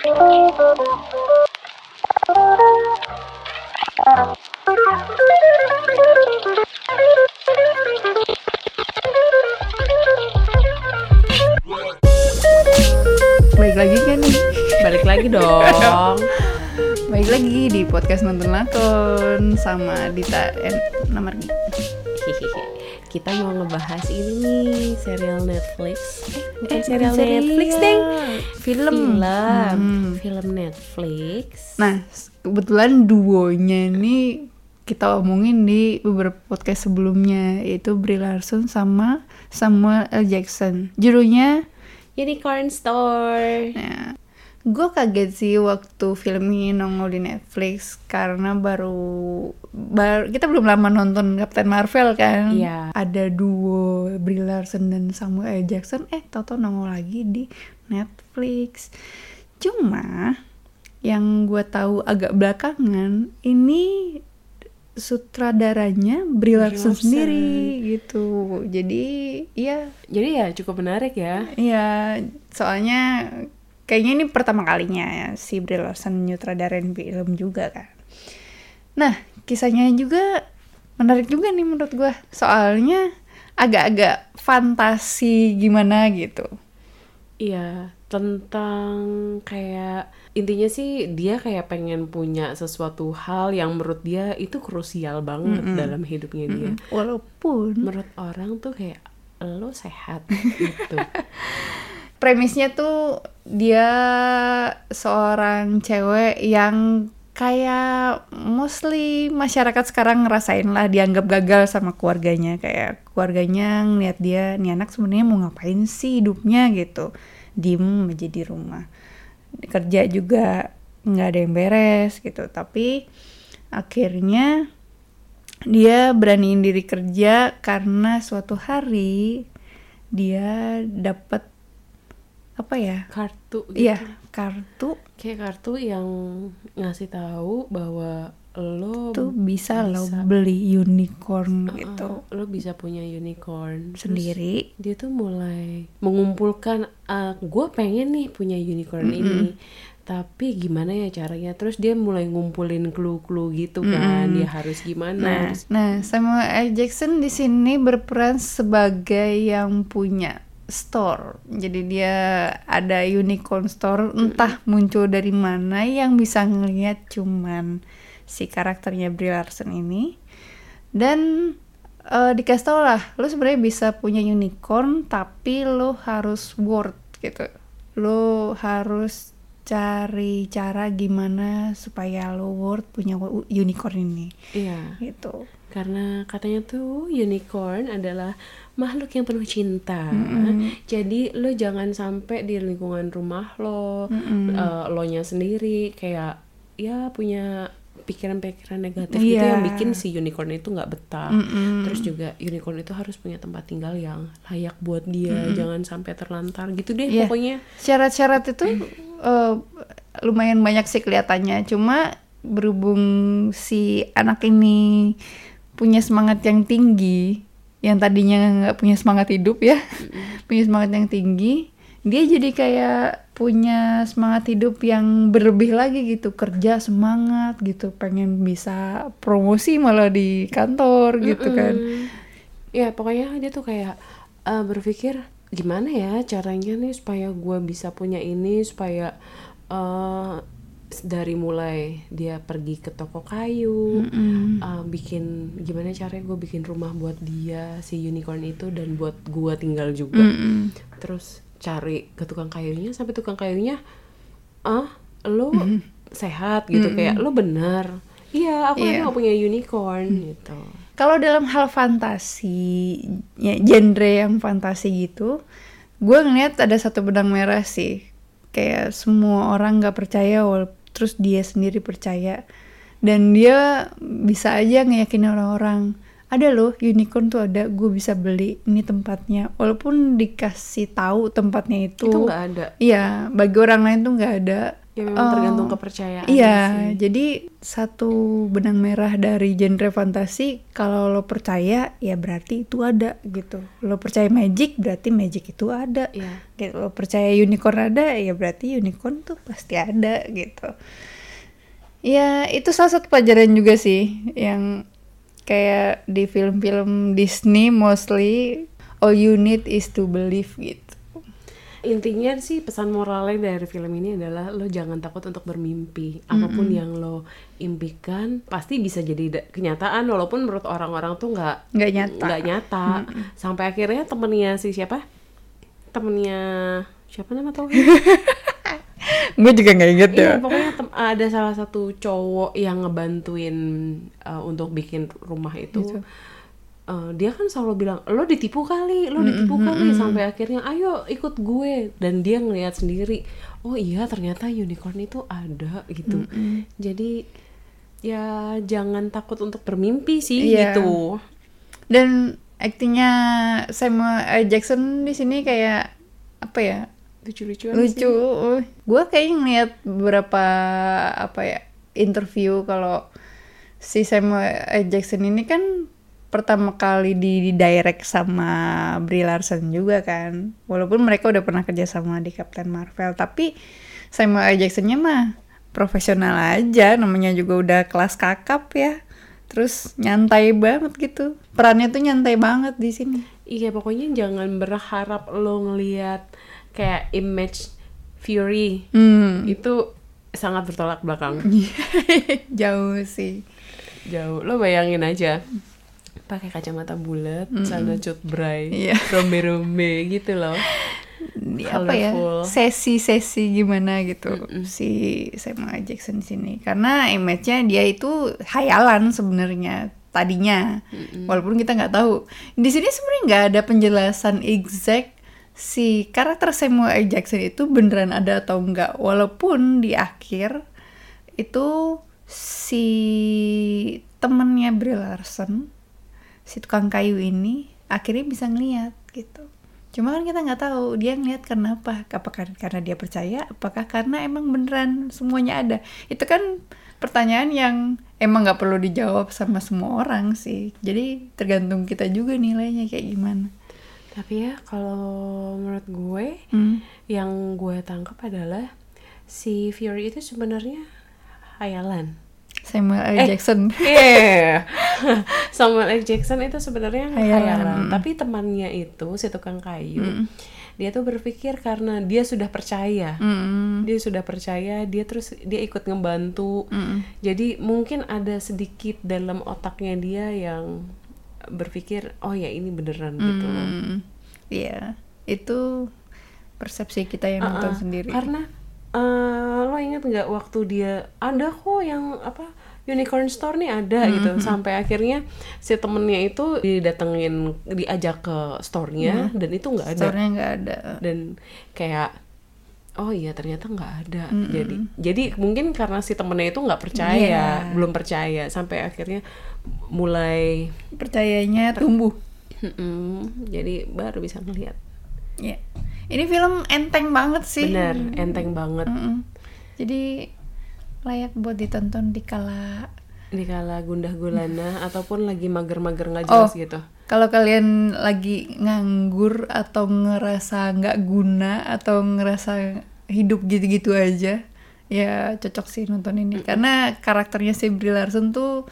Baik lagi kan nih? Balik lagi dong. Baik lagi di podcast nonton lakon sama Dita and. Hehehe. Kita mau ngebahas ini nih serial Netflix. Eh, bukan Eh, serial. Netflix, Deng. Film. Film. Hmm. Film Netflix. Nah, kebetulan duonya ini kita omongin di beberapa podcast sebelumnya yaitu Brie Larson sama Samuel L. Jackson. Judulnya Unicorn Store. Nah, gue kaget sih waktu film ini nongol di Netflix karena baru, baru kita belum lama nonton Captain Marvel kan. Iya. Ada duo Brie Larson dan Samuel L. Jackson, eh toto nongol lagi di Netflix. Cuma yang gue tahu agak belakangan ini sutradaranya Brie Larson sendiri gitu. Jadi ya Jadi ya cukup menarik ya. Iya, soalnya kayaknya ini pertama kalinya ya si Brie Larson nyutradarain film juga kan. Nah, kisahnya juga menarik juga nih menurut gua. Soalnya agak-agak fantasi gimana gitu. Iya, tentang kayak intinya sih dia kayak pengen punya sesuatu hal yang menurut dia itu krusial banget dalam hidupnya dia. Walaupun Menurut orang tuh kayak lo sehat gitu. Premisnya tuh dia seorang cewek yang kayak mostly masyarakat sekarang ngerasain lah dianggap gagal sama keluarganya. Kayak keluarganya ngeliat dia nih anak sebenarnya mau ngapain sih hidupnya? gitu. Diem aja di rumah. Kerja juga nggak ada yang beres gitu. Tapi akhirnya dia beraniin diri kerja karena suatu hari dia dapat apa ya Kartu gitu. Iya, kartu Kayak kartu yang ngasih tahu bahwa lo tuh bisa, lo bisa. beli unicorn Uh-uh, gitu lo bisa punya unicorn Terus sendiri. dia tuh mulai mengumpulkan gue pengen nih punya unicorn ini tapi gimana ya caranya terus dia mulai ngumpulin clue-clue gitu kan dia harus gimana Nah, Terus- nah Samuel L. Jackson di sini berperan sebagai yang punya store. Jadi dia ada unicorn store, entah muncul dari mana yang bisa ngelihat cuman si karakternya Brie Larson ini. Dan eh, dikasih tau lah, lo sebenarnya bisa punya unicorn, tapi lo harus worth gitu. Lo harus cari cara gimana supaya lo worth punya unicorn ini. Iya. Gitu. karena katanya tuh unicorn adalah makhluk yang penuh cinta. Jadi lo jangan sampai di lingkungan rumah lo eh, lo nya sendiri kayak ya punya pikiran-pikiran negatif gitu Iya. yang bikin si unicorn itu nggak betah. Mm-mm. terus juga unicorn itu harus punya tempat tinggal yang layak buat dia. Jangan sampai terlantar gitu deh Iya. pokoknya. Syarat-syarat itu eh, lumayan banyak sih kelihatannya. Cuma berhubung si anak ini punya semangat yang tinggi, yang tadinya nggak punya semangat hidup ya, punya semangat yang tinggi, dia jadi kayak punya semangat hidup yang berlebih lagi gitu, kerja semangat gitu, pengen bisa promosi malah di kantor gitu kan. Mm. ya pokoknya dia tuh kayak eh, berpikir gimana ya caranya nih supaya gue bisa punya ini supaya eh, dari mulai dia pergi ke toko kayu eh, bikin gimana caranya gue bikin rumah buat dia si unicorn itu dan buat gue tinggal juga. Mm-mm. terus cari ke tukang kayunya sampai tukang kayunya ah lo sehat? Gitu kayak lo benar iya aku Iya. emang punya unicorn gitu Kalau dalam hal fantasi, ya, genre yang fantasi gitu, gue ngeliat ada satu benang merah sih. Kayak semua orang nggak percaya, terus dia sendiri percaya. Dan dia bisa aja ngeyakinin orang-orang, ada loh unicorn tuh ada gue bisa beli ini tempatnya walaupun dikasih tahu tempatnya itu Itu nggak ada. iya bagi orang lain tuh nggak ada Ya memang Oh, tergantung kepercayaan Iya, sih. jadi satu benang merah dari genre fantasi kalau lo percaya ya berarti itu ada gitu. Lo percaya magic berarti magic itu ada. Iya. Gitu. Lo percaya unicorn ada ya berarti unicorn tuh pasti ada gitu. Ya itu salah satu pelajaran juga sih yang kayak di film-film Disney mostly all you need is to believe gitu. Intinya sih pesan moralnya dari film ini adalah lo jangan takut untuk bermimpi. Apa pun yang lo impikan pasti bisa jadi kenyataan walaupun menurut orang-orang tuh nggak Nggak nyata. nggak nyata. Sampai akhirnya temennya si siapa? Temennya siapa nama tau? Gue juga nggak inget ya. Iya, pokoknya tem- ada salah satu cowok yang ngebantuin uh, untuk bikin rumah itu. Gitu. Uh, dia kan selalu bilang lo ditipu kali, lo ditipu kali sampai akhirnya ayo ikut gue dan dia ngelihat sendiri, oh iya ternyata unicorn itu ada gitu. Jadi ya jangan takut untuk bermimpi sih Iya. gitu. Dan aktingnya Samuel L. Jackson di sini kayak apa ya Lucu-lucuan lucu. sih. Gue kayak ngeliat beberapa apa ya interview kalau si Samuel. Jackson ini kan pertama kali di, di direct sama Brie Larson juga kan. Walaupun mereka udah pernah kerja sama di Captain Marvel, tapi Samuel. Jacksonnya mah profesional aja, namanya juga udah kelas kakap ya. Terus nyantai banget gitu. Perannya tuh nyantai banget di sini. Iya pokoknya jangan berharap lo ngelihat kayak image Fury Hmm. itu sangat bertolak belakang. Jauh sih. Jauh. Lo bayangin aja pakai kacamata bulat, celana cut bray, Iya. rombe-rombe gitu loh. Di apa ya? Sesi-sesi gimana gitu si Samuel. Jackson di sini. Karena image-nya dia itu hayalan sebenarnya tadinya. Walaupun kita nggak tahu. Di sini sebenarnya nggak ada penjelasan exact si karakter Samuel L. Jackson itu beneran ada atau enggak. Walaupun di akhir itu si temennya Brie Larson si tukang kayu ini akhirnya bisa ngeliat gitu. Cuma kan kita nggak tahu dia ngeliat karena apa? Apakah karena dia percaya? Apakah karena emang beneran semuanya ada? Itu kan pertanyaan yang emang nggak perlu dijawab sama semua orang sih. Jadi tergantung kita juga nilainya kayak gimana. Tapi ya kalau menurut gue Hmm. yang gue tangkap adalah si Fury itu sebenarnya hayalan. Samuel L. Eh, Jackson. Iya. Samuel L. Jackson itu sebenarnya Hayalan. hayalan, tapi temannya itu si tukang kayu, dia tuh berpikir karena dia sudah percaya, Mm, dia sudah percaya, dia terus dia ikut ngebantu. mm. Jadi mungkin ada sedikit dalam otaknya dia yang berpikir, oh ya ini beneran gitu. loh. Mm. Iya, itu persepsi kita yang nonton Uh-uh. sendiri. Karena eh, lo inget nggak waktu dia ada kok yang apa unicorn store nih ada gitu sampai akhirnya si temennya itu didatengin diajak ke store-nya dan itu nggak ada Store-nya nggak ada. dan kayak oh iya ternyata nggak ada jadi jadi mungkin karena si temennya itu nggak percaya Iya. belum percaya sampai akhirnya mulai Percayanya tumbuh. mm-mm, jadi baru bisa ngelihat Iya. Ini film enteng banget sih. bener enteng banget Mm-mm. Jadi layak buat ditonton di kala Di kala gundah gulana ataupun lagi mager-mager nggak Oh. jelas gitu. kalau kalian lagi nganggur atau ngerasa nggak guna atau ngerasa hidup gitu-gitu aja ya cocok sih nonton ini karena karakternya si Brie Larson tuh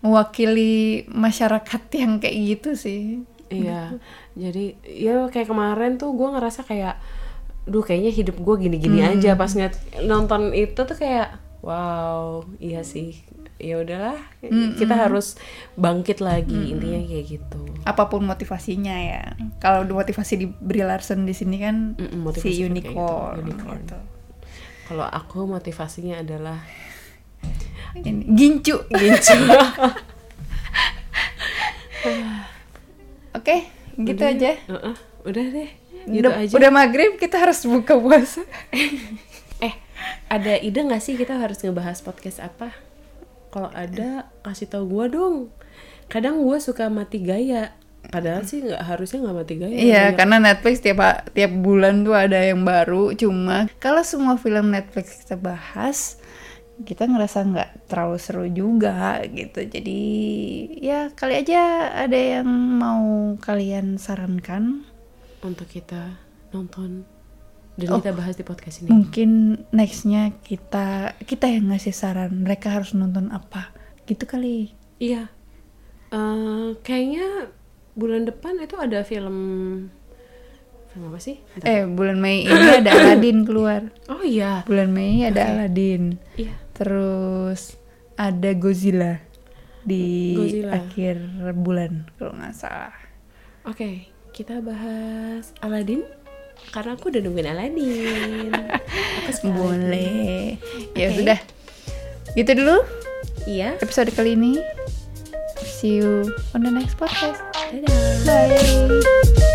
mewakili masyarakat yang kayak gitu sih Iya. Jadi ya kayak kemarin tuh gue ngerasa kayak duh kayaknya hidup gue gini-gini Hmm. aja pas ngeliat nonton itu tuh kayak wow, iya sih. Ya udahlah, Hmm, kita harus bangkit lagi intinya kayak gitu. apa pun motivasinya ya kalau motivasi di Brie Larson di sini kan motivasi si kayak gitu, unicorn, unicorn. gitu. Kalau aku motivasinya adalah Ini, gincu gincu. oke gitu Udah, aja Heeh, udah deh. Gitu udah, aja. udah maghrib kita harus buka puasa Eh, ada ide nggak sih kita harus ngebahas podcast apa? Kalau ada, kasih tahu gua dong. kadang gue suka mati gaya padahal sih nggak harusnya nggak mati gaya Iya, Banyak- karena Netflix tiap tiap bulan tuh ada yang baru. Cuma kalau semua film Netflix kita bahas, kita ngerasa nggak terlalu seru juga gitu. Jadi ya kali aja ada yang mau kalian sarankan. untuk kita nonton dan Oh. kita bahas di podcast ini Mungkin nextnya kita kita yang ngasih saran. Mereka harus nonton apa? Gitu kali. iya Eh, kayaknya bulan depan itu ada film film apa sih Bentar. Eh bulan Mei ini ada Aladdin keluar. oh iya Bulan Mei ada Oke. Aladdin. iya Terus ada Godzilla di Godzilla. akhir bulan kalau nggak salah. Oke, kita bahas Aladdin karena aku udah nungguin Aladdin. Boleh. Ya Oke. sudah. Gitu dulu Iya. episode kali ini. See you on the next podcast. Dadah. Bye.